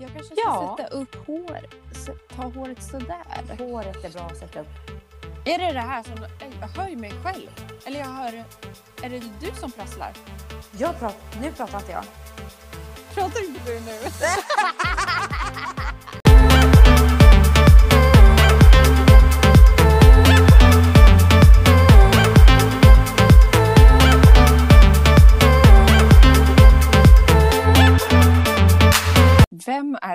Jag kanske ska Ja. sätta upp hår. Ta håret sådär. Håret är bra att sätta upp. Är det det här som... Jag hör ju mig själv. Eller jag hör... Är det du som prasslar? Jag pratar, nu pratar inte jag. Pratar inte du nu?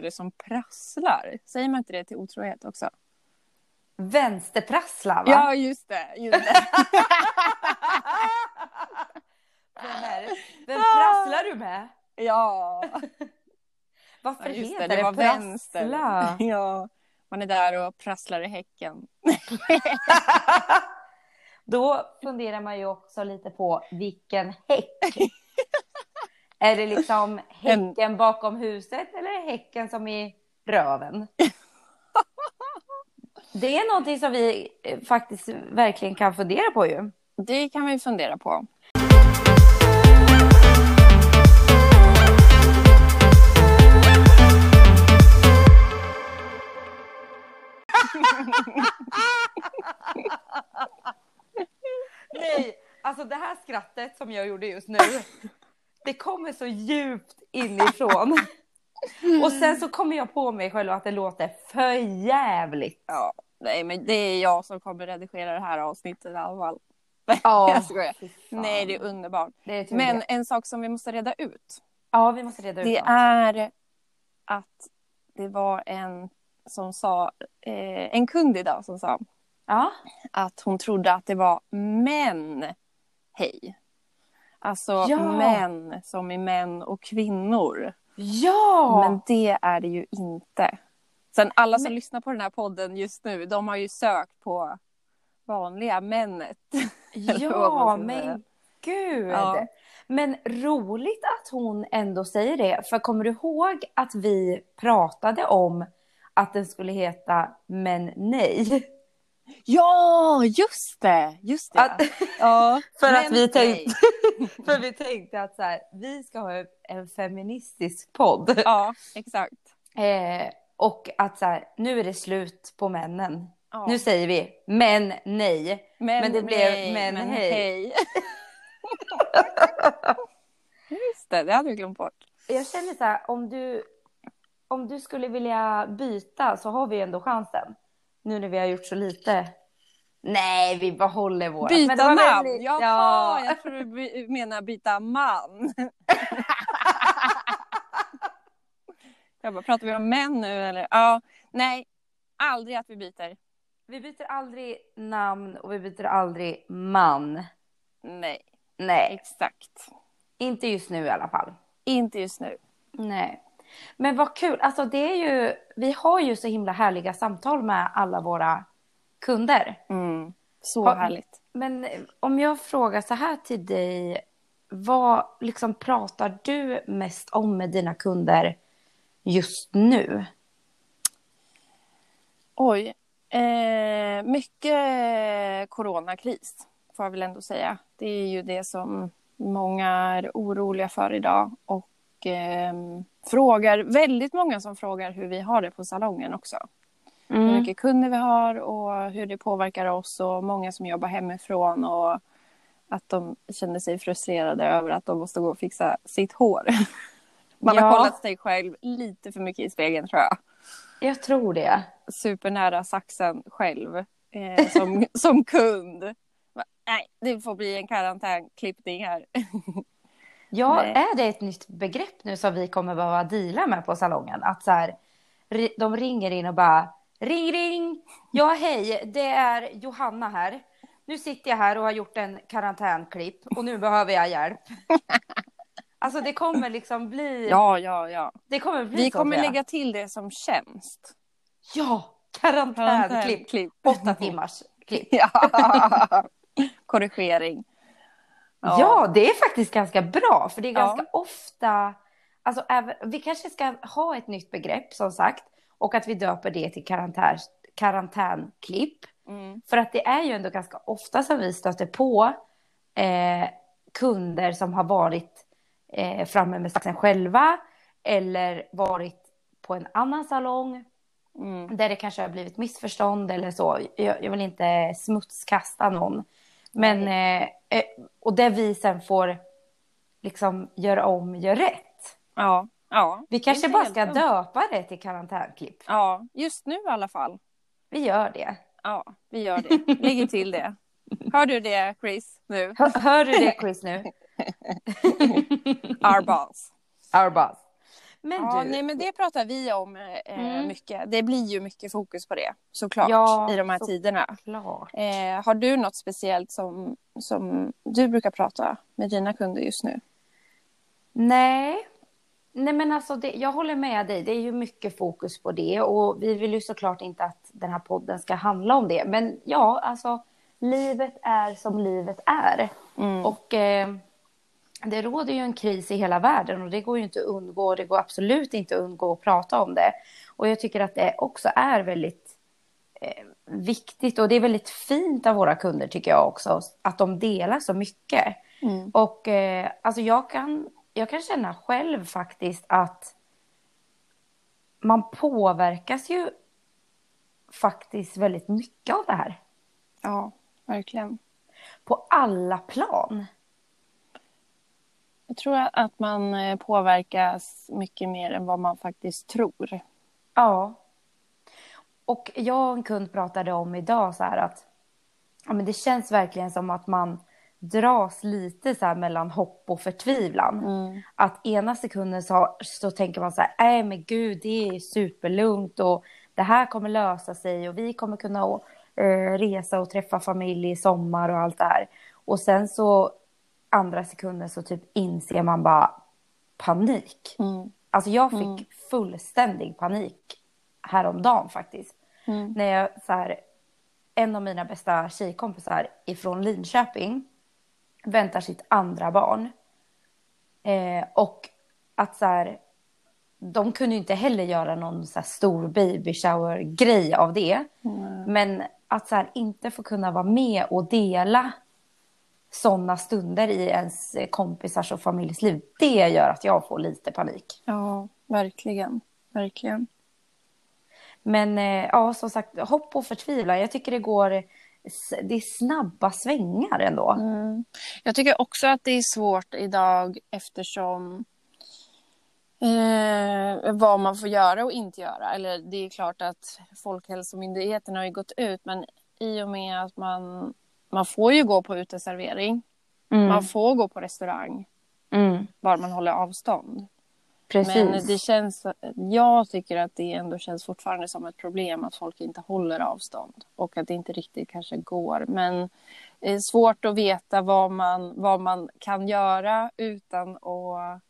det som prasslar? Säger man inte det till otrohet också? Vänsterprassla va? Ja, just det. Just det. Vem, är? Vem prasslar du med? ja. Varför ja, heter det. Det var vänster. prassla? Ja. Man är där och prasslar i häcken. Då funderar man ju också lite på vilken häck. Är det liksom häcken bakom huset eller häcken som i röven? Det är någonting som vi eh, faktiskt verkligen kan fundera på ju. Det kan vi fundera på. Nej, alltså det här skrattet som jag gjorde just nu. Det kommer så djupt inifrån. Och sen så kommer jag på mig själv att det låter för jävligt. Ja, nej, men det är jag som kommer redigera det här avsnittet i alla fall. Ja, Jag skojar. Nej, det är underbart. Det är Men det. en sak som vi måste reda ut. Ja, vi måste reda ut Det något. är att det var en som sa, eh, en kund idag som sa Ja. att hon trodde att det var män hej. Alltså Ja. män som i män och kvinnor. Ja! Men det är det ju inte. Sen alla som Men- lyssnar på den här podden just nu, de har ju sökt på vanliga männet. ja, men gud. Ja. Men roligt att hon ändå säger det. För kommer du ihåg att vi pratade om att den skulle heta Men nej? Ja, just det! Just det. Att, ja, för men att vi tänkte, för vi tänkte att så här, vi ska ha en feministisk podd. Ja, exakt. Eh, och att så här, nu är det slut på männen. Ja. Nu säger vi men nej. men det blev men hej. just det, det hade vi glömt bort. Jag känner så här, om du, om du skulle vilja byta så har vi ändå chansen. Nu när vi har gjort så lite. Nej, vi behåller våra. Byta det var namn? väldigt- Jaha, ja. jag tror du by- menar byta man. jag bara, pratar vi om män nu eller? Ja, nej, aldrig att vi byter. Vi byter aldrig namn och vi byter aldrig man. Nej, Nej, exakt. inte just nu i alla fall. Inte just nu. Nej. Men vad kul. Alltså det är ju, vi har ju så himla härliga samtal med alla våra kunder. Mm. Så Har- härligt. Men om jag frågar så här till dig. Vad liksom pratar du mest om med dina kunder just nu? Oj. Eh, mycket coronakris, får jag väl ändå säga. Det är ju det som många är oroliga för idag. Och ehm, frågar, väldigt många som frågar hur vi har det på salongen också. Hur Mm. mycket kunder vi har och hur det påverkar oss och många som jobbar hemifrån och att de känner sig frustrerade över att de måste gå och fixa sitt hår. Man Ja. har kollat sig själv lite för mycket i spegeln tror jag Jag tror det. supernära saxen själv eh, som, som kund. Nej, det får bli en karantänklippning här. Ja, Nej. är det ett nytt begrepp nu som vi kommer behöva deala med på salongen? Att så här, de ringer in och bara ring ring. Ja hej, det är Johanna här. Nu sitter jag här och har gjort en karantänklipp och nu behöver jag hjälp. Alltså det kommer liksom bli. Ja, ja, ja. Det kommer bli Vi kommer lägga till det som tjänst. Ja, karantänklipp. Karantänklipp. Åtta timmars klipp. Ja. Korrigering. Ja. det är faktiskt ganska bra. För det är Ja. ganska ofta. Alltså, vi kanske ska ha ett nytt begrepp som sagt. Och att vi döper det till karantän, karantänklipp. Mm. För att det är ju ändå ganska ofta som vi stöter på eh, kunder som har varit eh, framme med saxen själva. Eller varit på en annan salong Mm. där det kanske har blivit missförstånd eller så. Jag, jag vill inte smutskasta någon. Men, eh, eh, och där vi sen får liksom göra om, gör rätt. Ja. ja. Vi Det kanske bara ska döpa det till karantänklipp. Ja, just nu i alla fall. Vi gör det. Ja, vi gör det. Lägger till det. Hör du det, Chris, nu? Hör, hör du det Chris nu? Our boss. Our boss. Men Ja, du, nej, men det pratar vi om eh, Mm. mycket. Det blir ju mycket fokus på det, såklart, Ja, i de här tiderna. Eh, har du något speciellt som, som du brukar prata med dina kunder just nu? Nej. Nej men alltså det, jag håller med dig. Det är ju mycket fokus på det och vi vill ju såklart inte att den här podden ska handla om det. Men ja, alltså livet är som livet är. Mm. Och eh, det råder ju en kris i hela världen och det går ju inte att undgå. Det går absolut inte att undgå att prata om det. Och jag tycker att det också är väldigt eh, viktigt och det är väldigt fint av våra kunder tycker jag också. Att de delar så mycket. Mm. Och eh, alltså jag kan, jag kan känna själv faktiskt att man påverkas ju faktiskt väldigt mycket av det här. Ja, verkligen. På alla plan. Jag tror att man eh, påverkas mycket mer än vad man faktiskt tror. Ja. Och jag och en kund pratade om idag så här att ja, men det känns verkligen som att man dras lite så här mellan hopp och förtvivlan. Mm. Att ena sekunden så, så tänker man så här, nej men gud det är superlugnt och det här kommer lösa sig och vi kommer kunna eh, resa och träffa familj i sommar och allt det här. Och sen så andra sekunden så typ inser man bara panik. Mm. Alltså jag fick Mm. fullständig panik häromdagen faktiskt. Mm. När jag så här, en av mina bästa tjejkompisar ifrån Linköping väntar sitt andra barn. Eh, och att så här, de kunde ju inte heller göra någon så stor baby shower grej av det. Mm. Men att så här, inte få kunna vara med och dela sådana stunder i ens kompisars och familjs liv, det gör att jag får lite panik. Ja, verkligen. Verkligen. Men eh, ja, som sagt, hopp och förtvivlan. Jag tycker det går, det är snabba svängar ändå. Mm. Jag tycker också att det är svårt idag eftersom eh, vad man får göra och inte göra. Eller det är klart att Folkhälsomyndigheten har ju gått ut men i och med att man, man får ju gå på uteservering. Mm. Man får gå på restaurang Mm. bara man håller avstånd. Precis. Men det känns, jag tycker att det ändå känns fortfarande som ett problem att folk inte håller avstånd och att det inte riktigt kanske går. Men det är svårt att veta vad man, vad man kan göra utan att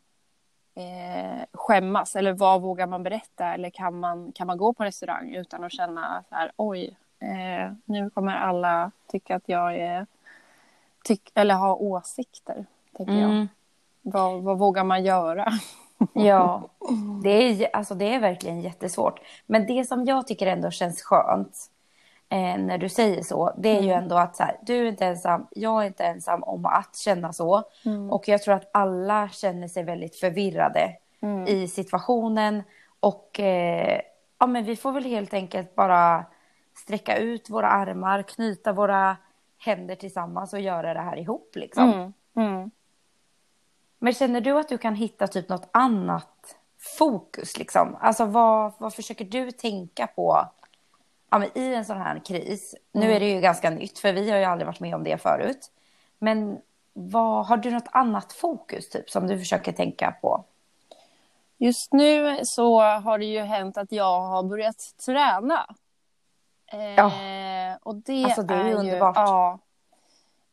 eh, skämmas. Eller vad vågar man berätta? Eller kan man, kan man gå på restaurang utan att känna så här, oj, eh, nu kommer alla tycka att jag är, tyck, eller ha åsikter, tänker jag. Mm. Vad, vad vågar man göra? Ja, det är, alltså det är verkligen jättesvårt. Men det som jag tycker ändå känns skönt eh, när du säger så, det är ju Mm. ändå att så här, du är inte ensam, jag är inte ensam om att känna så. Mm. Och jag tror att alla känner sig väldigt förvirrade Mm. i situationen. Och eh, ja, men vi får väl helt enkelt bara sträcka ut våra armar, knyta våra händer tillsammans och göra det här ihop liksom. Mm. Mm. Men känner du att du kan hitta typ något annat fokus liksom? Alltså vad, vad försöker du tänka på ja, men i en sån här kris? Nu är det ju ganska nytt för vi har ju aldrig varit med om det förut. Men vad, har du något annat fokus typ som du försöker tänka på? Just nu så har det ju hänt att jag har börjat träna. Eh, Ja. Och det, Alltså, det är ju ju underbart. Ja,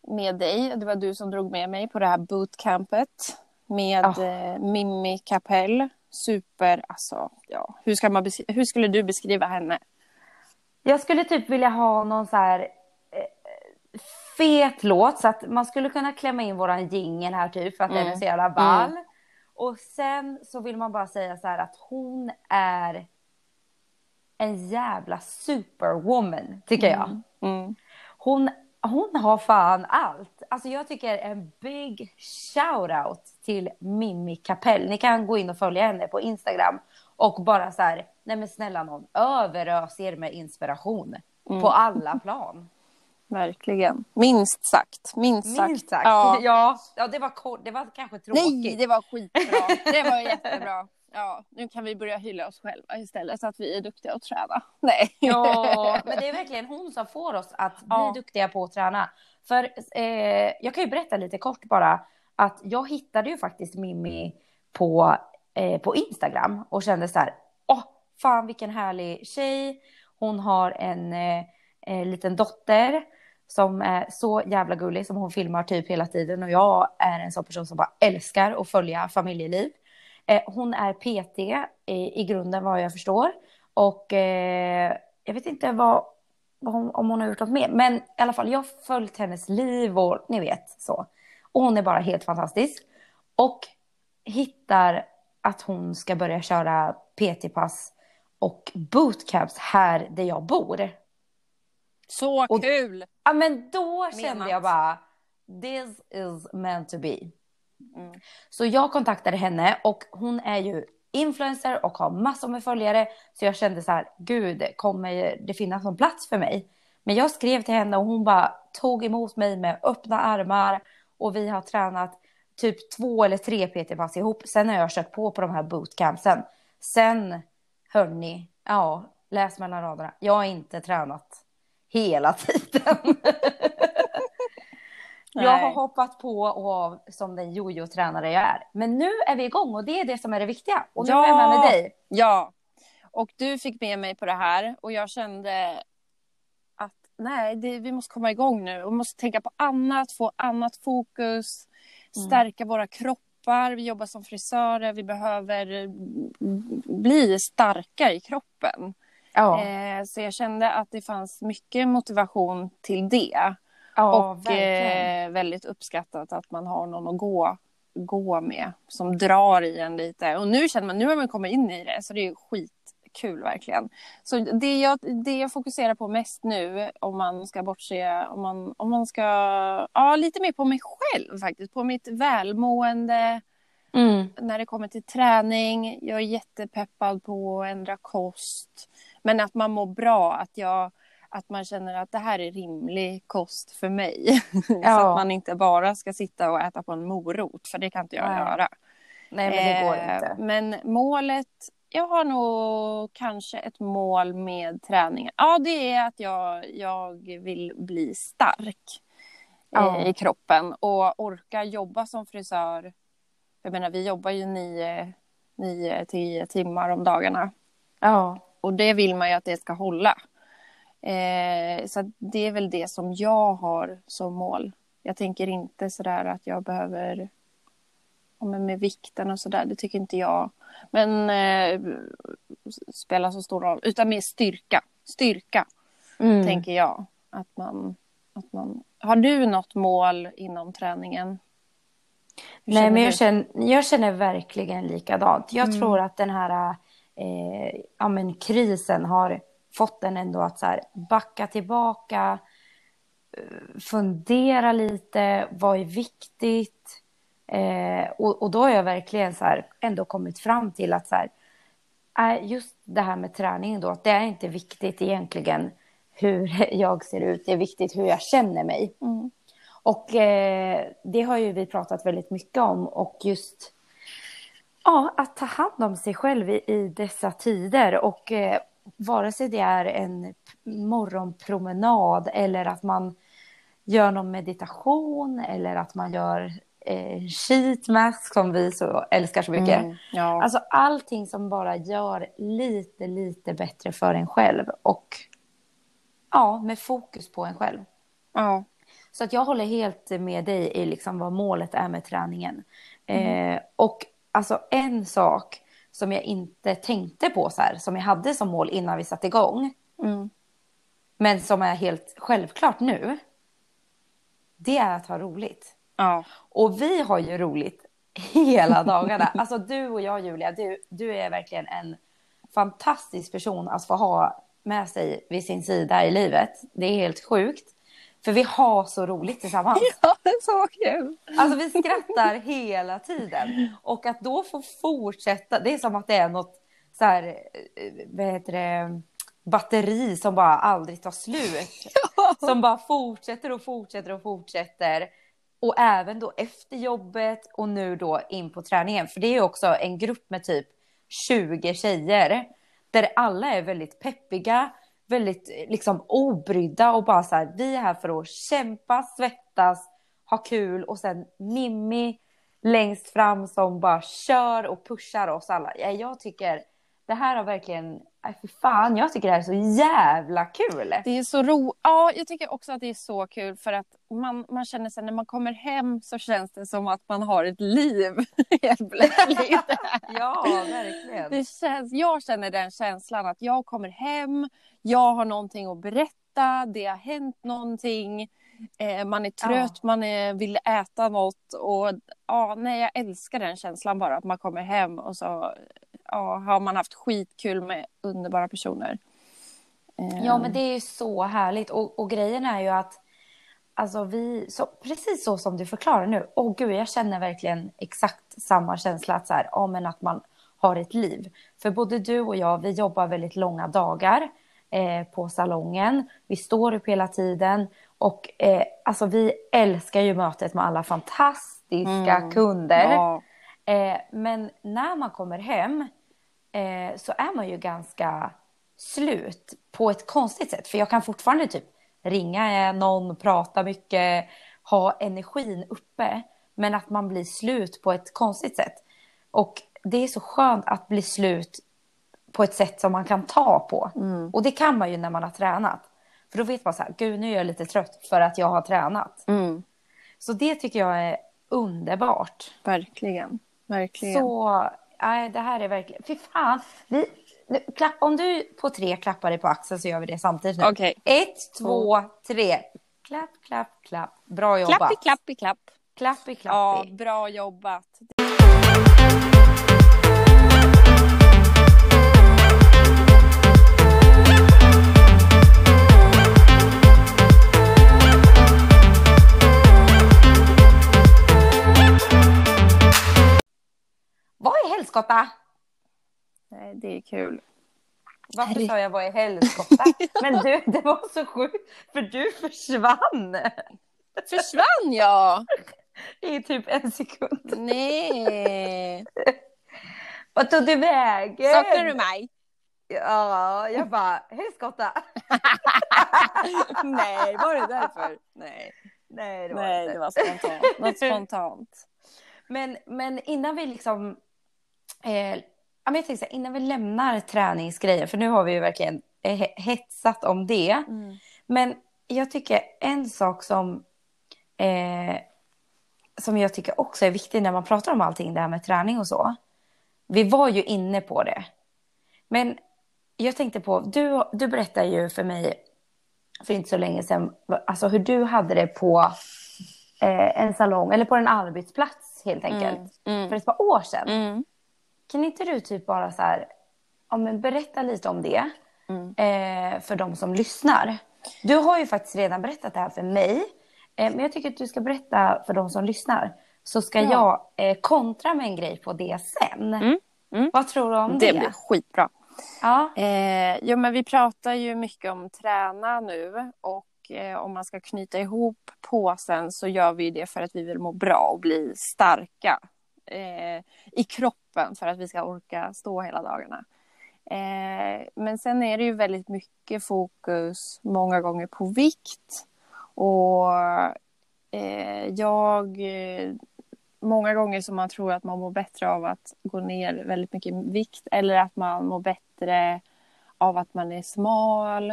med dig. Det var du som drog med mig på det här bootcampet med Ja. eh, Mimmi Kapell. Super, alltså, ja. Hur, ska man hur skulle du beskriva henne? Jag skulle typ vilja ha någon så här eh, fet låt så att man skulle kunna klämma in våran jingel här typ för att den är Mm. så jävla ball. Och sen så vill man bara säga så här att hon är en jävla superwoman tycker jag. Mm. Hon hon har fan allt. Alltså jag tycker en big shout-out till Mimmi Kapell. Ni kan gå in och följa henne på Instagram och bara så här, nej men snälla någon, överös er med inspiration mm. på alla plan. Verkligen. Minst sagt. Minst sagt. Minst sagt. Ja. ja. Ja, det var, kort, det var kanske tråkigt. Nej, det var skitbra. Det var jättebra. Ja, nu kan vi börja hylla oss själva istället så att vi är duktiga att träna. Nej. Ja, men det är verkligen hon som får oss att bli ja. duktiga på att träna. För eh, jag kan ju berätta lite kort bara att jag hittade ju faktiskt Mimmi på, eh, på Instagram och kände så här, åh, fan vilken härlig tjej. Hon har en eh, eh liten dotter som är så jävla gullig som hon filmar typ hela tiden och jag är en sån person som bara älskar att följa familjeliv. Eh, hon är PT i, i grunden vad jag förstår och eh, jag vet inte vad, vad hon, om hon har gjort något mer men i alla fall jag har följt hennes liv och ni vet så. Och hon är bara helt fantastisk och hittar att hon ska börja köra PT-pass och bootcamps här där jag bor. Så och, kul! Ja, men då kände Menat. jag bara, this is meant to be. Mm. Så jag kontaktade henne och hon är ju influencer och har massor med följare. Så jag kände så här, gud, kommer det finnas någon plats för mig? Men jag skrev till henne och hon bara tog emot mig med öppna armar och vi har tränat typ två eller tre PT-pass ihop. Sen har jag kört på på de här bootcampsen. Sen, hörni, ja, läs mellan raderna. Jag har inte tränat hela tiden. jag har hoppat på och av som den jojo-tränare jag är. Men nu är vi igång och det är det som är det viktiga. Och nu ja. är jag med med dig. Ja, och du fick med mig på det här och jag kände att nej, det, vi måste komma igång nu. Vi måste tänka på annat, få annat fokus, mm. stärka mm. våra kroppar. Vi jobbar som frisörer, vi behöver bli starka i kroppen. Ja. Eh, så jag kände att det fanns mycket motivation till det. Ja, och eh, väldigt uppskattat att man har någon att gå, gå med som drar i en lite. Och nu känner man, nu har man kommit in i det så det är skitkul verkligen. Så det jag, det jag fokuserar på mest nu om man ska bortse, om man, om man ska, ja lite mer på mig själv faktiskt, på mitt välmående. Mm. När det kommer till träning, jag är jättepeppad på att ändra kost. Men att man mår bra, att, jag, att man känner att det här är rimlig kost för mig. Ja. så att man inte bara ska sitta och äta på en morot, för det kan inte jag Nej. göra. Nej, men det går eh, inte. Men målet, jag har nog kanske ett mål med träningen. Ja, det är att jag, jag vill bli stark ja. eh, i kroppen och orka jobba som frisör. Jag menar, vi jobbar ju nio, nio, tio timmar om dagarna. Ja. Och det vill man ju att det ska hålla. Eh, så det är väl det som jag har som mål. Jag tänker inte sådär att jag behöver men med vikten och sådär, det tycker inte jag. Men eh, spelar så stor roll, utan mer styrka. Styrka, mm. tänker jag. Att man, att man... Har du något mål inom träningen? Nej, men jag känner, jag känner verkligen likadant. Jag mm. tror att den här eh, ja, men krisen har fått den ändå att så här, backa tillbaka, eh, fundera lite, vad är viktigt? Eh, och, och, då har jag verkligen så här, ändå kommit fram till att så här, just det här med träning då, att det är inte viktigt egentligen hur jag ser ut, det är viktigt hur jag känner mig. Mm. Och eh, det har ju vi pratat väldigt mycket om och just Ja, att ta hand om sig själv i, i dessa tider och eh, vare sig det är en morgonpromenad eller att man gör någon meditation eller att man gör eh, sheet mask som vi så älskar så mycket. Mm, ja. Alltså allting som bara gör lite, lite bättre för en själv och ja, med fokus på en själv. Ja. Så att jag håller helt med dig i liksom vad målet är med träningen. Mm. Eh, och alltså en sak som jag inte tänkte på så här, som jag hade som mål innan vi satte igång. Mm. Men som är helt självklart nu. Det är att ha roligt. Ja. Och vi har ju roligt hela dagarna. alltså du och jag Julia, du, du är verkligen en fantastisk person att få ha med sig vid sin sida i livet. Det är helt sjukt. För vi har så roligt tillsammans. Ja, det är så kul. Alltså vi skrattar hela tiden. Och att då få fortsätta, det är som att det är något så här, eh, vad heter det, batteri som bara aldrig tar slut. Ja. Som bara fortsätter och fortsätter och fortsätter. Och även då efter jobbet och nu då in på träningen. För det är ju också en grupp med typ 20 tjejer. Där alla är väldigt peppiga, väldigt eh, liksom obrydda och bara så här, vi är här för att kämpa, svettas, ha kul och sen Mimmi längst fram som bara kör och pushar oss alla. Jag tycker det här har verkligen, nej för fan, jag tycker det här är så jävla kul. Det är så ro... Ja, jag tycker också att det är så kul för att man, man känner sig när man kommer hem så känns det som att man har ett liv helt plötsligt. Ja, verkligen. Det känns, jag känner den känslan att jag kommer hem, jag har någonting att berätta, det har hänt någonting, eh, man är trött, man är, vill äta något och ja, nej, jag älskar den känslan bara att man kommer hem och så ja, har man haft skitkul med underbara personer. Ja, men det är ju så härligt. Och, och grejen är ju att alltså vi, så, precis så som du förklarar nu, åh gud, jag känner verkligen exakt samma känsla att, så här, ja, men att man har ett liv. För både du och jag, vi jobbar väldigt långa dagar eh, på salongen. Vi står upp hela tiden och eh, alltså vi älskar ju mötet med alla fantastiska Mm. kunder. ja, Eh, men när man kommer hem eh, så är man ju ganska slut på ett konstigt sätt. För jag kan fortfarande typ ringa någon, prata mycket, ha energin uppe. Men att man blir slut på ett konstigt sätt. Och det är så skönt att bli slut på ett sätt som man kan ta på. Och det kan man ju när man har tränat. För då vet man så här, gud nu är jag lite trött för att jag har tränat. mm, Så det tycker jag är underbart. verkligen. Verkligen. Så, nej, det här är verkligen... Fy fan. Vi, nu, klapp, om du på tre klappar dig på axeln så gör vi det samtidigt nu. Okej. Ett, två, tre. Klapp, klapp, klapp. Bra jobbat. Klappi, klappi, klapp. Klappi, Ja, klappi. bra jobbat. Helskotta? Nej, Det är kul. Varför Herre- sa jag vad är helskotta? Men du, det var så sjukt. För du försvann. Försvann jag? I typ en sekund. Nej. Vad tog du vägen? Saknar du mig? Ja, jag bara, helskotta. Nej, var det därför? Nej, Nej, det var Nej inte. det var spontant. Något spontant. Men, men innan vi liksom... Eh, ja, men jag tänkte så här, innan vi lämnar träningsgrejen, för nu har vi ju verkligen eh, he- hetsat om det. Mm. Men jag tycker en sak som, eh, som jag tycker också är viktig när man pratar om allting, det här med träning och så. Vi var ju inne på det. Men jag tänkte på, du, du berättade ju för mig för inte så länge sedan, alltså hur du hade det på eh, en salong, eller på en arbetsplats helt enkelt. Mm. För ett par år sedan. Mm. Kan inte du typ bara så här, ja, men berätta lite om det Mm. eh, för de som lyssnar? Du har ju faktiskt redan berättat det här för mig, eh, men jag tycker att du ska berätta för de som lyssnar. Så ska Ja. jag eh, kontra med en grej på det sen. Mm. Mm. Vad tror du om det? Det blir skitbra. Ja. Eh, jo, men vi pratar ju mycket om träna nu och eh, om man ska knyta ihop påsen så gör vi det för att vi vill må bra och bli starka eh, i kroppen för att vi ska orka stå hela dagarna. Eh, men sen är det ju väldigt mycket fokus många gånger på vikt och eh, jag eh, många gånger som man tror att man mår bättre av att gå ner väldigt mycket i vikt eller att man mår bättre av att man är smal.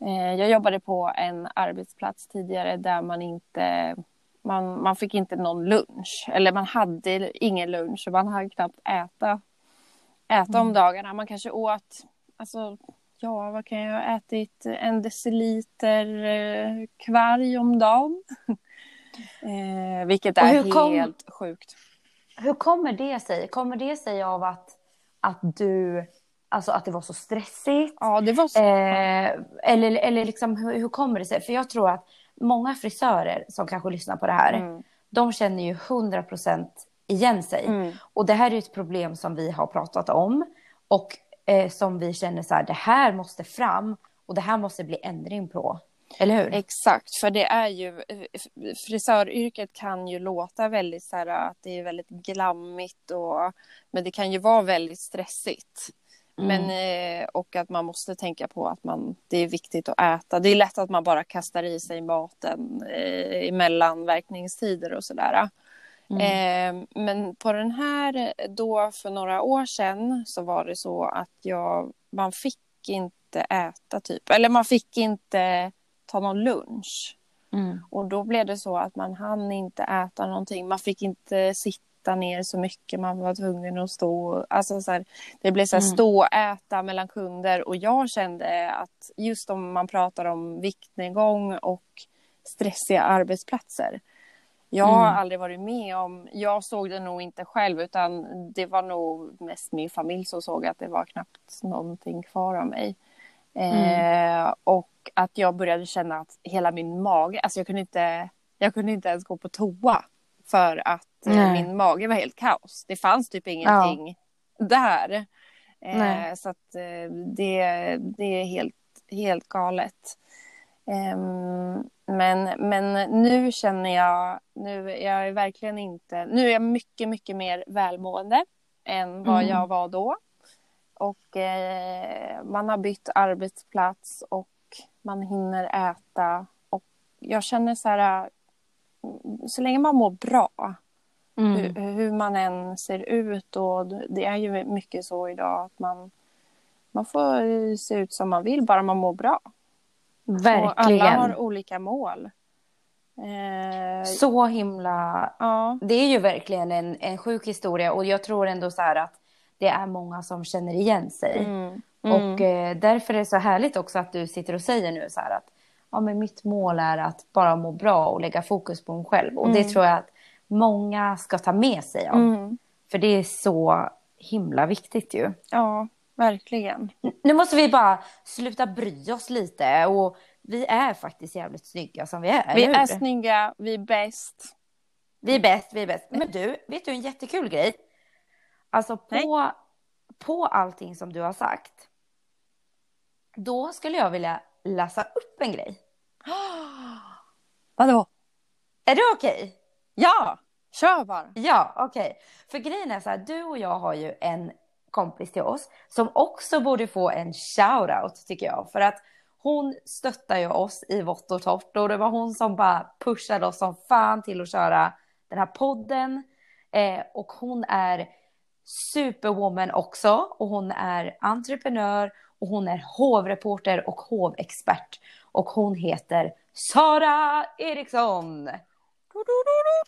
Eh, Jag jobbade på en arbetsplats tidigare där man inte man, man fick inte någon lunch eller man hade ingen lunch och man hade knappt äta, äta om dagarna. Man kanske åt, alltså ja vad kan jag ha ätit, en deciliter eh, kvarg om dagen. Eh, vilket är kom- helt sjukt. Hur kommer det sig? Kommer det sig av att, att du, alltså att det var så stressigt? Ja, det var så. Eh, eller eller liksom, hur, hur kommer det sig? För jag tror att många frisörer som kanske lyssnar på det här, Mm. de känner ju 100% igen sig. Mm. Och det här är ju ett problem som vi har pratat om och eh, som vi känner så här, det här måste fram och det här måste bli ändring på. Eller hur? Exakt, för det är ju, frisöryrket kan ju låta väldigt så här att det är väldigt glammigt och, men det kan ju vara väldigt stressigt. Mm. Men, eh, och att man måste tänka på att man, det är viktigt att äta. Det är lätt att man bara kastar i sig maten eh, emellan verkningstider och sådär. Mm. Eh, men på den här, då för några år sedan så var det så att jag, man fick inte äta typ, eller man fick inte ta någon lunch. Mm. Och då blev det så att man hann inte äta någonting. Man fick inte sitta ner så mycket. Man var tvungen att stå. Alltså så här, det blev så här Mm. stå och äta mellan kunder. Och jag kände att just om man pratar om viktnedgång och stressiga arbetsplatser. Jag har Mm. aldrig varit med om, jag såg det nog inte själv utan det var nog mest min familj som såg att det var knappt någonting kvar av mig. Eh, och att jag började känna att hela min mage, alltså jag kunde inte, jag kunde inte ens gå på toa för att eh, Nej. min mage var helt kaos. Det fanns typ ingenting där. Eh, så att eh, det, det är helt, helt galet. Ehm, men, men nu känner jag, nu jag är verkligen inte, nu är jag mycket, mycket mer välmående än vad Mm. jag var då. Och eh, man har bytt arbetsplats och man hinner äta. Och jag känner så här, mm, så länge man mår bra, Mm. hur, hur man än ser ut och det är ju mycket så idag att man, man får se ut som man vill bara man mår bra. Och Verkligen. alla har olika mål. Eh, Så himla... ja, Det är ju verkligen en, en sjuk historia och jag tror ändå så här att det är många som känner igen sig. mm, Och eh, därför är det så härligt också att du sitter och säger nu så här att ja, men mitt mål är att bara må bra och lägga fokus på mig själv. Och det tror jag att många ska ta med sig av. mm, För det är så himla viktigt ju. ja, verkligen. Nu måste vi bara sluta bry oss lite och vi är faktiskt jävligt snygga som vi är. Vi är snygga, vi är bäst. Vi är bäst, vi är bäst. Men du, vet du en jättekul grej? Alltså på, på allting som du har sagt. Då skulle jag vilja läsa upp en grej. Vadå? Är det okej? Ja, kör bara. Ja, okej. För grejen är så här, du och jag har ju en kompis till oss som också borde få en shout-out tycker jag. För att hon stöttar ju oss i vått och torrt och det var hon som bara pushade oss som fan till att köra den här podden. Eh, och hon är superwoman också och hon är entreprenör och hon är hovreporter och hovexpert. Och hon heter Sara Eriksson.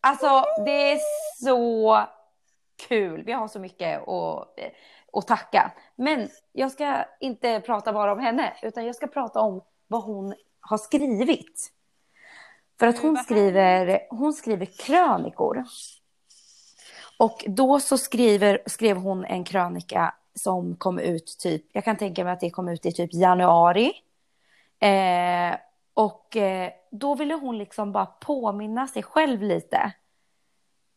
Alltså det är så kul. Vi har så mycket att, att tacka. Men jag ska inte prata bara om henne utan jag ska prata om vad hon har skrivit. För att hon skriver, hon skriver krönikor. Och då så skriver, skrev hon en krönika som kom ut typ, jag kan tänka mig att det kom ut i typ januari. Eh, och eh, då ville hon liksom bara påminna sig själv lite.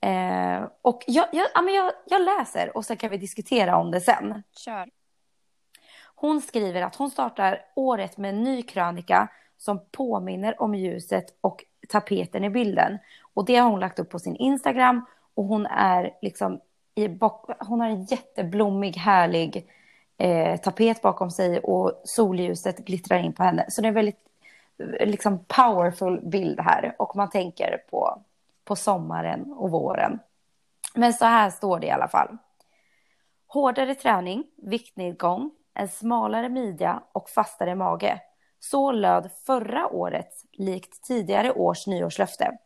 Eh, och jag, jag, ja, men jag, jag läser och sen kan vi diskutera om det sen. Kör. Hon skriver att hon startar året med en ny krönika som påminner om ljuset och tapeten i bilden. Och det har hon lagt upp på sin Instagram och hon är liksom i bak, hon har en jätteblommig härlig eh, tapet bakom sig och solljuset glittrar in på henne. Så det är en väldigt liksom powerful bild här och man tänker på, på sommaren och våren. Men så här står det i alla fall. Hårdare träning, viktnedgång, en smalare midja och fastare mage. Så löd förra årets, likt tidigare års nyårslöfte.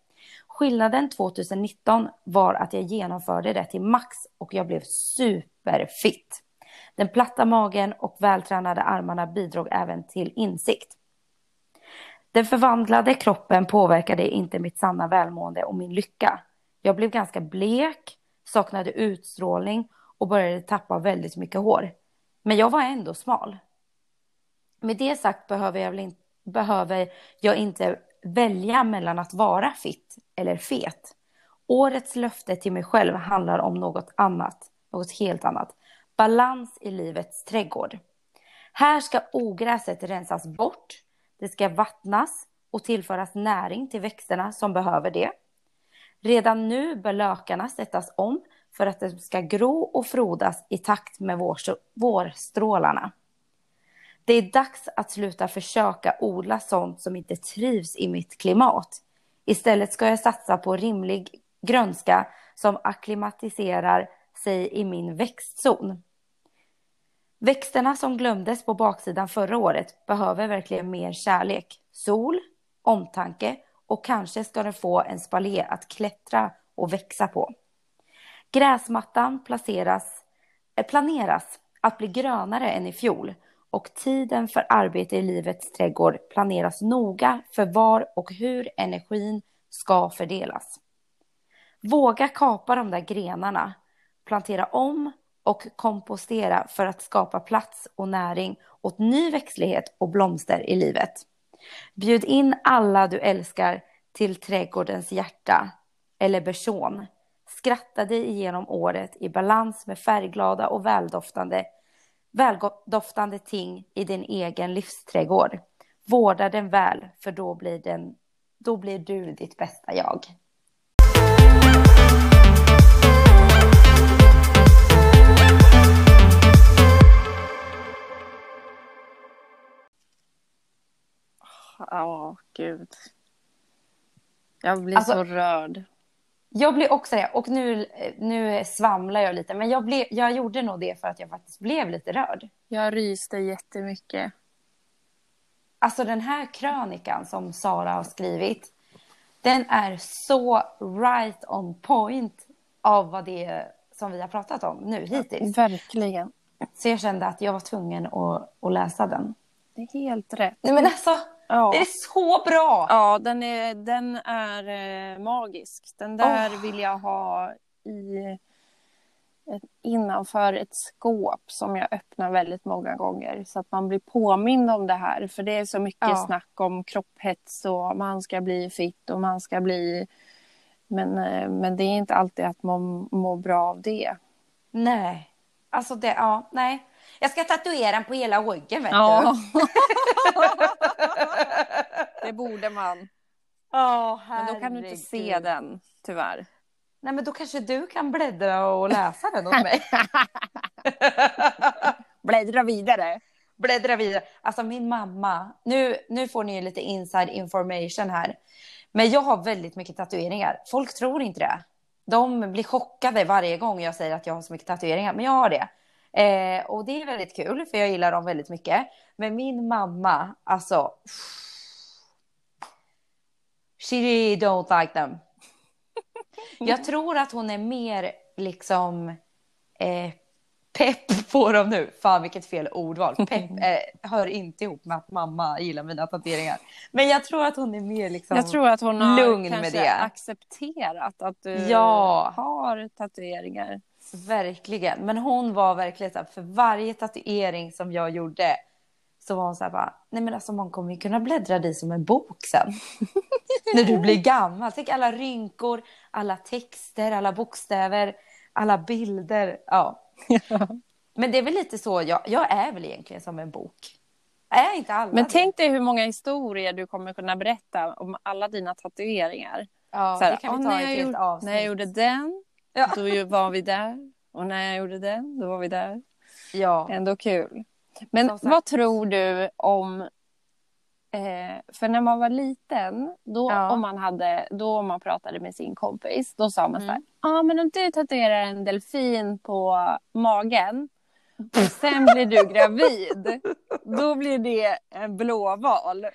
Skillnaden 2019 var att jag genomförde det till max och jag blev superfit. Den platta magen och vältränade armarna bidrog även till insikt. Den förvandlade kroppen påverkade inte mitt sanna välmående och min lycka. Jag blev ganska blek, saknade utstrålning och började tappa väldigt mycket hår. Men jag var ändå smal. Med det sagt behöver jag, väl in, behöver jag inte välja mellan att vara fit eller fet. Årets löfte till mig själv handlar om något annat, något helt annat. Balans i livets trädgård. Här ska ogräset rensas bort, det ska vattnas och tillföras näring till växterna som behöver det. Redan nu bör lökarna sättas om för att de ska gro och frodas i takt med vårstrålarna. Det är dags att sluta försöka odla sånt som inte trivs i mitt klimat. Istället ska jag satsa på rimlig grönska som akklimatiserar sig i min växtzon. Växterna som glömdes på baksidan förra året behöver verkligen mer kärlek, sol, omtanke och kanske ska den få en spaljé att klättra och växa på. Gräsmattan placeras, eh, planeras att bli grönare än i fjol och tiden för arbete i livets trädgård planeras noga för var och hur energin ska fördelas. Våga kapa de där grenarna, plantera om och kompostera för att skapa plats och näring åt ny växtlighet och blomster i livet. Bjud in alla du älskar till trädgårdens hjärta eller bersån. Skratta dig igenom året i balans med färgglada och väldoftande, väldoftande ting i din egen livsträdgård. Vårda den väl, för då blir, den, då blir du ditt bästa jag. Oh, gud. Jag blir alltså, så rörd. Jag blir också det. Och nu, nu svamlar jag lite. Men jag, blev, jag gjorde nog det för att jag faktiskt blev lite rörd. Jag ryste jättemycket. Alltså den här krönikan som Sara har skrivit. Den är så right on point av vad det är som vi har pratat om nu hittills. verkligen. Så jag kände att jag var tvungen att, att läsa den. Det är helt rätt. Nej men alltså, Ja. Det är så bra! Ja, den är, den är eh, magisk. Den där oh. vill jag ha i ett, innanför ett skåp som jag öppnar väldigt många gånger så att man blir påmind om det här. För det är så mycket ja. snack om kropphets och man ska bli fit och man ska bli... Men, eh, men det är inte alltid att man mår bra av det. Nej, alltså det, ja, nej. Jag ska tatuera den på hela ryggen vet ja. du. det borde man. Oh, men då kan du inte se den, tyvärr. Nej, men då kanske du kan bläddra och läsa den åt mig. bläddra vidare. Bläddra vidare. Alltså min mamma, nu, nu får ni lite inside information här. Men jag har väldigt mycket tatueringar. Folk tror inte det. De blir chockade varje gång jag säger att jag har så mycket tatueringar, men jag har det. Eh, och det är väldigt kul, för jag gillar dem väldigt mycket. Men min mamma, alltså... She don't like them. Jag tror att hon är mer liksom eh, pepp på dem nu. Fan vilket fel ordval. Pepp eh, hör inte ihop med att mamma gillar mina tatueringar. Men jag tror att hon är mer liksom Jag tror att hon har lugn med det. accepterat att du ja. har tatueringar. Verkligen. Men hon var verkligen så här, för varje tatuering som jag gjorde så var hon så här bara, nej men alltså man kommer ju kunna bläddra dig som en bok sen. När du blir gammal. Tänk alla rynkor, alla texter, alla bokstäver, alla bilder. Ja. Men det är väl lite så, jag, jag är väl egentligen som en bok. Är inte alla Men tänk dig hur många historier du kommer kunna berätta om alla dina tatueringar. Ja, här, det kan vi ta i ett helt avsnitt. När jag gjorde den, Ja. Då var vi där. Och när jag gjorde det, då var vi där. Ja. Ändå kul. Men vad tror du om... Eh, för när man var liten, då, ja. om man hade, då om man pratade med sin kompis, då sa man mm. så här. Ja, ah, men om du tatuerar en delfin på magen och sen blir du gravid, då blir det en blåval.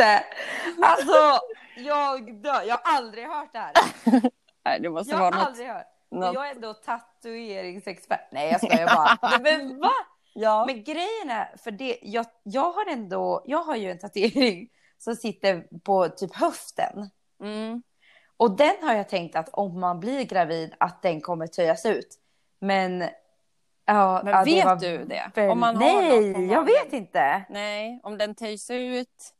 Inte. Alltså, jag dör. Jag har aldrig hört det här. Nej, det måste jag vara har aldrig hört. Något. Jag är ändå tatueringsexpert. Nej, jag skojar bara. Men va? Ja. Men grejen är, för det, jag, jag har ändå, jag har ju en tatuering som sitter på typ höften. Mm. Och den har jag tänkt att om man blir gravid att den kommer töjas ut. Men ja, Men ja, vet var du det? väl- Om man har Nej, något jag vet inte. Nej, om den töjs ut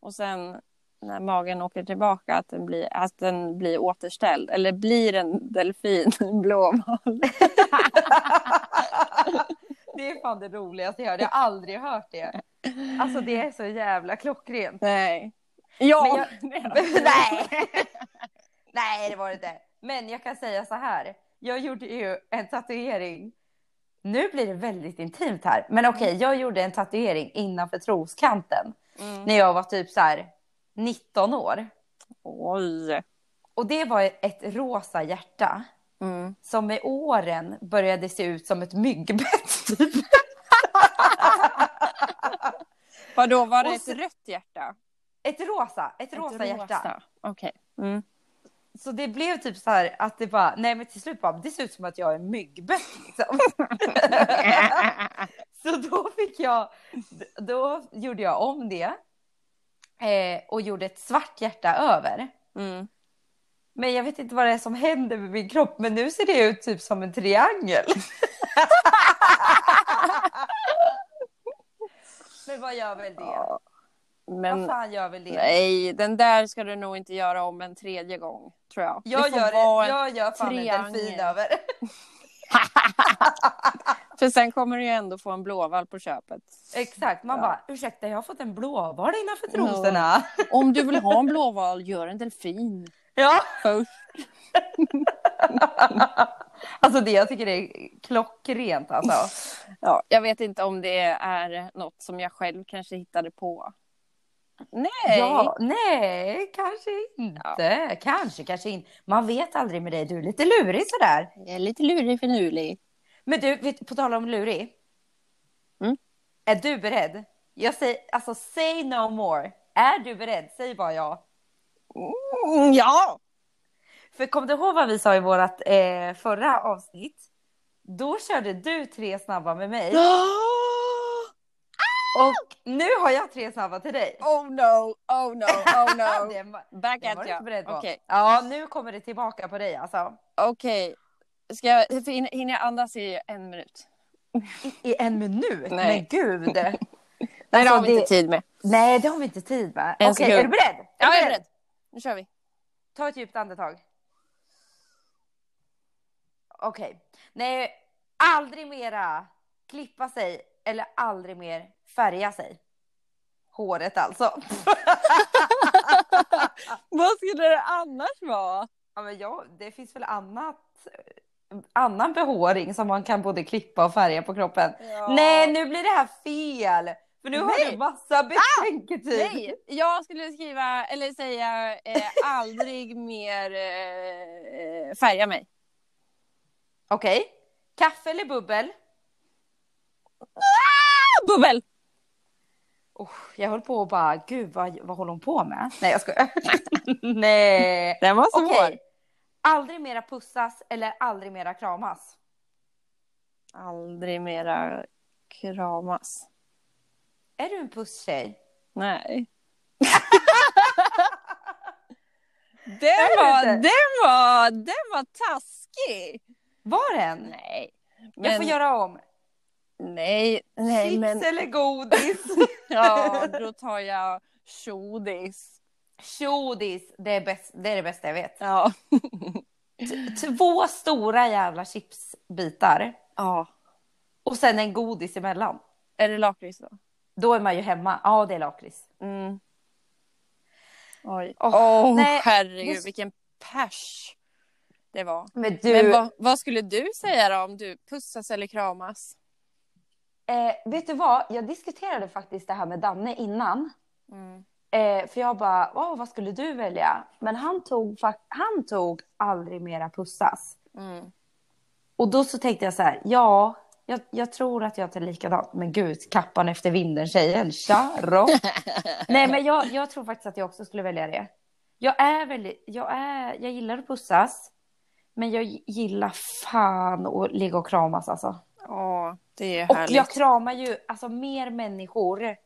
och sen när magen åker tillbaka att den blir, att den blir återställd. Eller blir en delfin blåval? det är fan det roligaste jag hört. Jag har aldrig hört det. Alltså det är så jävla klockrent. Nej. Ja, är Nej. Nej, det var det inte. Men jag kan säga så här. Jag gjorde ju en tatuering. Nu blir det väldigt intimt här. Men okej, jag gjorde en tatuering innanför troskanten. Mm. När jag var typ så här 19 år. Oj. Och det var ett rosa hjärta. Mm. Som med åren började se ut som ett myggbett. typ. Vadå, var det Och ett så- rött hjärta? Ett rosa, ett Ett rosa hjärta. Okej. Mm. Så det blev typ så här att det bara, nej men till slut bara, det ser ut som att jag är myggbett liksom. så då fick jag, då gjorde jag om det. Eh, och gjorde ett svart hjärta över. Mm. Men jag vet inte vad det är som händer med min kropp, men nu ser det ut typ som en triangel. men vad gör väl det? Ja. Vad Men fan gör väl det? nej, den där ska du nog inte göra om en tredje gång, tror jag. Jag det gör, det, en... jag gör fan en triangel. delfin över. För sen kommer du ju ändå få en blåval på köpet. Exakt, man Ja. bara ursäkta jag har fått en blåval innanför trosorna. Om du vill ha en blåval, gör en delfin Ja. först. Alltså det jag tycker det är klockrent alltså. Ja, jag vet inte om det är något som jag själv kanske hittade på. Nej. Ja, nej, kanske inte. Kanske, kanske inte. Man vet aldrig med dig. Du är lite lurig sådär. Jag är lite lurig finurlig. Men du, på tal om lurig. Mm. Är du beredd? Jag säger, alltså say no more. Är du beredd? Säg bara ja. Mm, ja! För kom du ihåg vad vi sa i vårt eh, förra avsnitt? Då körde du tre snabba med mig. Och nu har jag tre snabba till dig. Oh no, oh no, oh no. Det Back at you. Okej, Ja, nu kommer det tillbaka på dig alltså. okej. Ska jag, hinner jag andas i en minut? I en minut? Nej. Men gud. Nej, det Alltså, har vi inte tid med. Nej, det har vi inte tid med. Okej, sekund. är du beredd? Är Ja, du jag är beredd. Nu kör vi. Ta ett djupt andetag. Okej. Nej, aldrig mera klippa sig eller aldrig mer färga sig. Håret alltså. Vad skulle det annars vara? Ja, men ja, det finns väl annat, annan behåring som man kan både klippa och färga på kroppen. Ja. Nej, nu blir det här fel! För nu har Nej. du massa betänketid. Nej, jag skulle skriva, eller säga eh, aldrig mer eh, färga mig. Okej. Kaffe eller bubbel? Ah, bubbel! Oh, jag höll på och bara, gud vad, vad håller hon på med? Nej jag skojar. Nej. Den var svår. Okej. Aldrig mera pussas eller aldrig mera kramas? Aldrig mera kramas. Är du en pusstjej? Nej. den, var, den, var, den var taskig. Var den? Nej. Jag får göra om. Nej, nej Chips men eller godis? ja, då tar jag tjodis. Tjodis, det är, bäst, det är det bästa jag vet. Ja. Två stora jävla chipsbitar ja. och sen en godis emellan. Är det lakrits då? Då är man ju hemma. Ja, det är lakrits. Mm. Oj. Åh, Åh, nej, herregud, det- vilken pers det var. Men du, Men vad, vad skulle du säga då om du pussas eller kramas? eh, vet du vad? Jag diskuterade faktiskt det här med Danne innan. Mm. Eh, för jag bara, "Åh, vad skulle du välja? Men han tog, han tog aldrig mera pussas. Mm. Och då så tänkte jag så här, ja, jag, jag tror att jag tar likadant. Men gud, kappan efter vinden tjejen, tjaro. Nej men jag, jag tror faktiskt att jag också skulle välja det. Jag är väldigt, jag är, jag gillar att pussas. Men jag gillar fan att ligga och kramas alltså. Ja, det är Och härligt. jag kramar ju alltså mer människor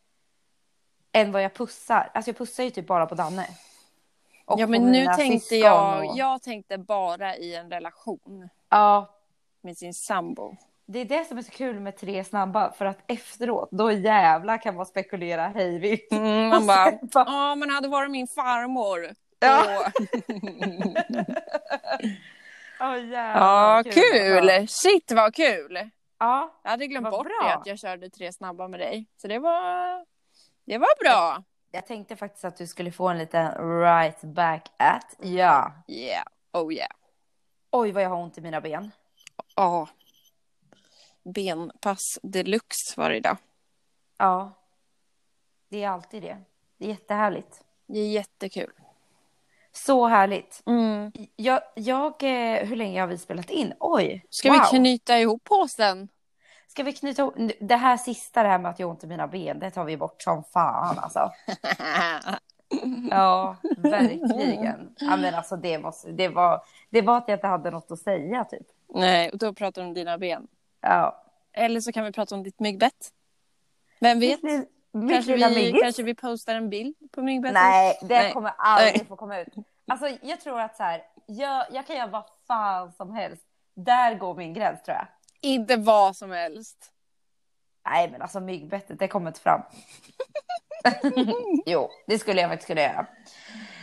än vad jag pussar. Alltså jag pussar ju typ bara på Danne. Och ja, men nu tänkte jag, och- jag tänkte bara i en relation Ja, med sin sambo. det är det som är så kul med tre snabba. För att efteråt, då jävlar kan man spekulera hej vilt. Mm, man bara, Och ja men hade varit min farmor. Ja. Åh, jävlar, ja, kul! alltså. Shit vad kul! Ja, Jag hade glömt bort bra. det att jag körde tre snabba med dig. Så det var, det var bra. jag tänkte faktiskt att du skulle få en liten right back at. Ja. Yeah, oh yeah. Oj, vad jag har ont i mina ben. Ja. Benpass deluxe var det idag. Ja. Det är alltid det. Det är jättehärligt. Det är jättekul. Så härligt. Mm. Jag, jag, eh, hur länge har vi spelat in? Oj, Ska wow. vi knyta ihop påsen? Ska vi knyta? Det här sista, det här med att jag ont i mina ben, det tar vi bort som fan alltså. Ja, verkligen. Ja, men alltså det, måste, det, var, det var att jag inte hade något att säga typ. Nej, och då pratar du om dina ben. Ja. Eller så kan vi prata om ditt myggbett. Vem vet? Mitt, mitt Kanske vi, kanske vi postar en bild på myggbettet? Nej, det Nej. kommer aldrig Nej. få komma ut. Alltså jag tror att så här, jag, jag kan göra vad fan som helst. Där går min gräns tror jag. Inte vad som helst. Nej men alltså myggbettet, det kommer inte fram. jo, det skulle jag faktiskt kunna göra.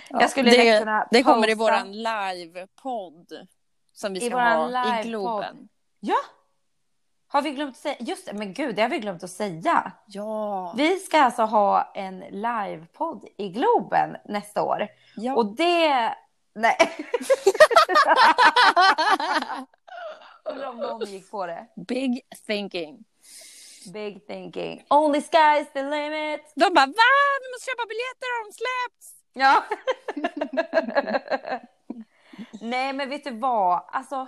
jag skulle det, kunna det kommer i posta- våran livepodd. Som vi I ska ha i. Globen. Ja! Har vi glömt att säga? Just det, men gud, det har vi glömt att säga. Ja. Vi ska alltså ha en livepodd i Globen nästa år. ja. Och det... Nej. Undrar om någon gick på det. Big thinking. Big thinking. Only sky's the limit. De bara va? Vi måste köpa biljetter, har de släppts? Ja. Nej, men vet du vad? Alltså,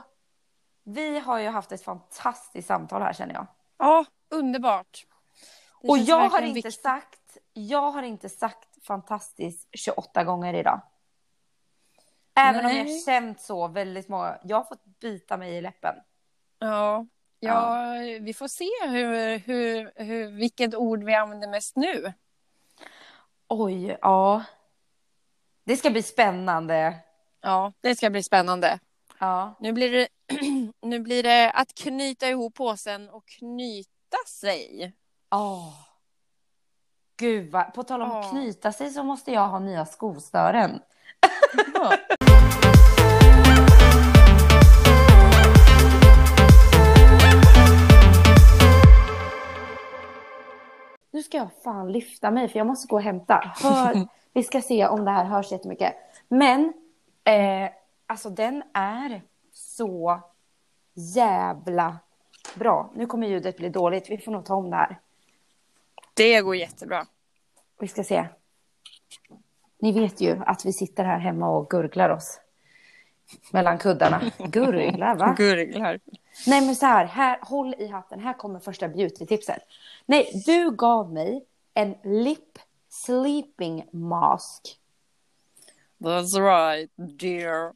vi har ju haft ett fantastiskt samtal här känner jag. Ja, underbart. Det Och jag har inte viktigt. sagt, jag har inte sagt fantastiskt 28 gånger idag. Även om Nej. jag känt så väldigt många. Jag har fått bita mig i läppen. Ja, ja, vi får se hur, hur, hur, vilket ord vi använder mest nu. Oj, ja. Det ska bli spännande. Ja, det ska bli spännande. Ja. Nu blir det, nu blir det att knyta ihop påsen och knyta sig. Åh. Gud vad, på tal om Ja. knyta sig så måste jag ha nya skostören. Ja. Nu ska jag fan lyfta mig för jag måste gå och hämta. Hör, vi ska se om det här hörs jättemycket. Men, eh, alltså den är så jävla bra. Nu kommer ljudet bli dåligt. Vi får nog ta om det här. Det går jättebra. Vi ska se. Ni vet ju att vi sitter här hemma och gurglar oss. Mellan kuddarna. Gurglar, va? Gurglar. Nej men så här, här, håll i hatten. Här kommer första beauty-tipset. Nej, du gav mig en lip sleeping mask. That's right, dear.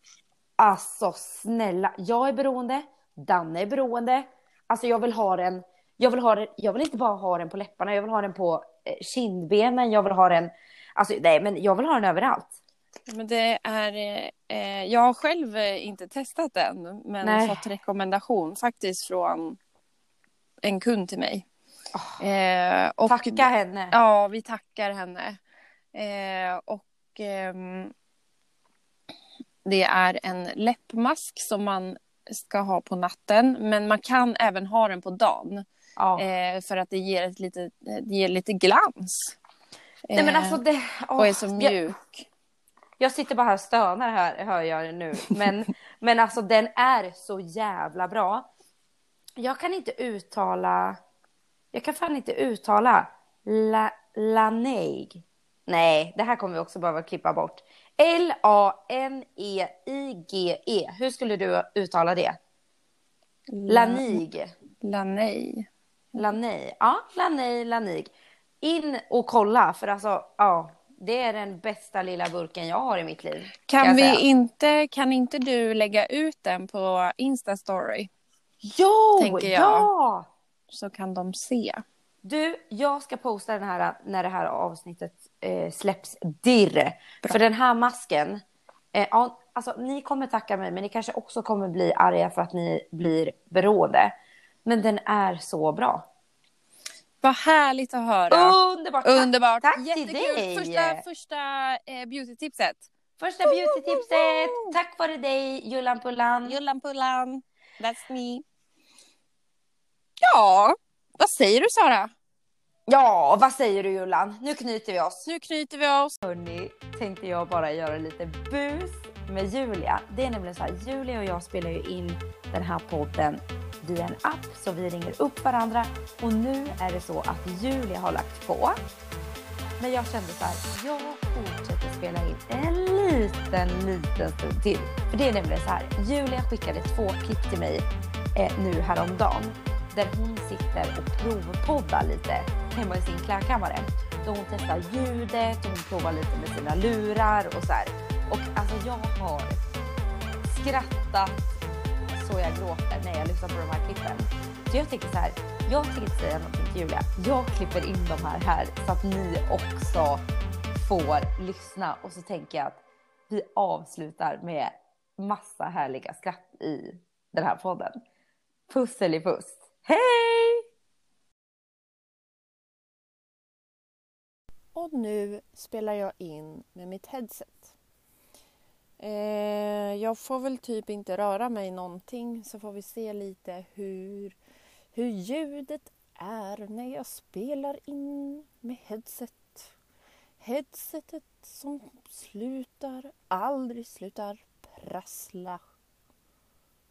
Alltså snälla, jag är beroende. Danne är beroende. Alltså jag vill ha den. Jag vill ha den. Jag vill inte bara ha den på läpparna. Jag vill ha den på eh, kindbenen. Jag vill ha den. Alltså nej, men jag vill ha den överallt. Men det är, eh, jag har själv eh, inte testat den, men Nej. fått rekommendation faktiskt från en kund till mig. Eh, och, Tacka henne. Ja, vi tackar henne. Eh, och ehm, det är en läppmask som man ska ha på natten, men man kan även ha den på dagen eh, för att det ger, ett lite, det ger lite glans. Nej men Eh, alltså det. och är så jag, mjuk. jag sitter bara här och stönar här, hör jag nu. Men, men alltså den är så jävla bra. Jag kan inte uttala. Jag kan fan inte uttala la, Laneig. Nej, det här kommer vi också behöva klippa bort. L-A-N-E-I-G-E. Hur skulle du uttala det? Lanig. Lanei. Lanei. Ja, Lanei, Lanig. In och kolla, för alltså, ja, det är den bästa lilla burken jag har i mitt liv. Kan, vi inte, kan inte du lägga ut den på Insta-story? Jo, tänker jag. ja! Så kan de se. Du, jag ska posta den här när det här avsnittet eh, släpps dirr. För den här masken, eh, ja, alltså ni kommer tacka mig men ni kanske också kommer bli arga för att ni blir beroende. Men den är så bra. Vad härligt att höra. Underbart! Underbart. Tack Jättekul. till dig. Första, första eh, beautytipset. Första beautytipset, tack vare dig Jullan Pullan. Jullan Pullan. That's me. Ja, vad säger du Sara? Ja, vad säger du Jullan? Nu knyter vi oss. Nu knyter vi oss. Hörni, tänkte jag bara göra lite bus med Julia. Det är nämligen så här, Julia och jag spelar ju in den här podden via en app så vi ringer upp varandra och nu är det så att Julia har lagt på. Men jag kände så här, jag fortsätter spela in en liten, liten stund till. För det är nämligen så här, Julia skickade två klipp till mig eh, nu häromdagen där hon sitter och provpoddar lite hemma i sin klädkammare. Då hon testar ljudet och hon provar lite med sina lurar och så här. Och alltså jag har skrattat så jag gråter när jag lyssnar på de här klippen. Så jag tänker så här, jag tänker inte säga någonting till Julia. Jag klipper in de här här så att ni också får lyssna och så tänker jag att vi avslutar med massa härliga skratt i den här podden. Pusselipuss. Hej! Och nu spelar jag in med mitt headset. Eh, jag får väl typ inte röra mig någonting så får vi se lite hur, hur ljudet är när jag spelar in med headset. Headsetet som slutar, aldrig slutar prassla.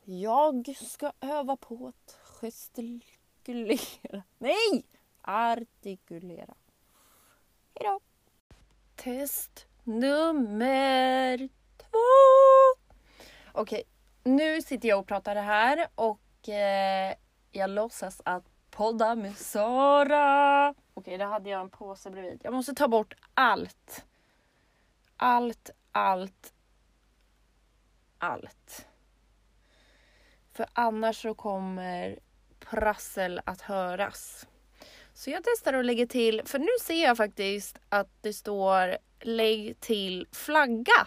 Jag ska öva på att gestikulera. Nej! Artikulera. Hejdå! Test nummer Okej, nu sitter jag och pratar det här och eh, jag låtsas att podda med Sara. Okej, där hade jag en påse bredvid. Jag måste ta bort allt. Allt, allt, allt. För annars så kommer prassel att höras. Så jag testar att lägga till, för nu ser jag faktiskt att det står lägg till flagga.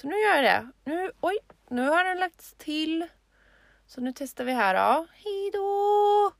Så nu gör jag det. Nu, oj, nu har den lagts till. Så nu testar vi här då. Hejdå!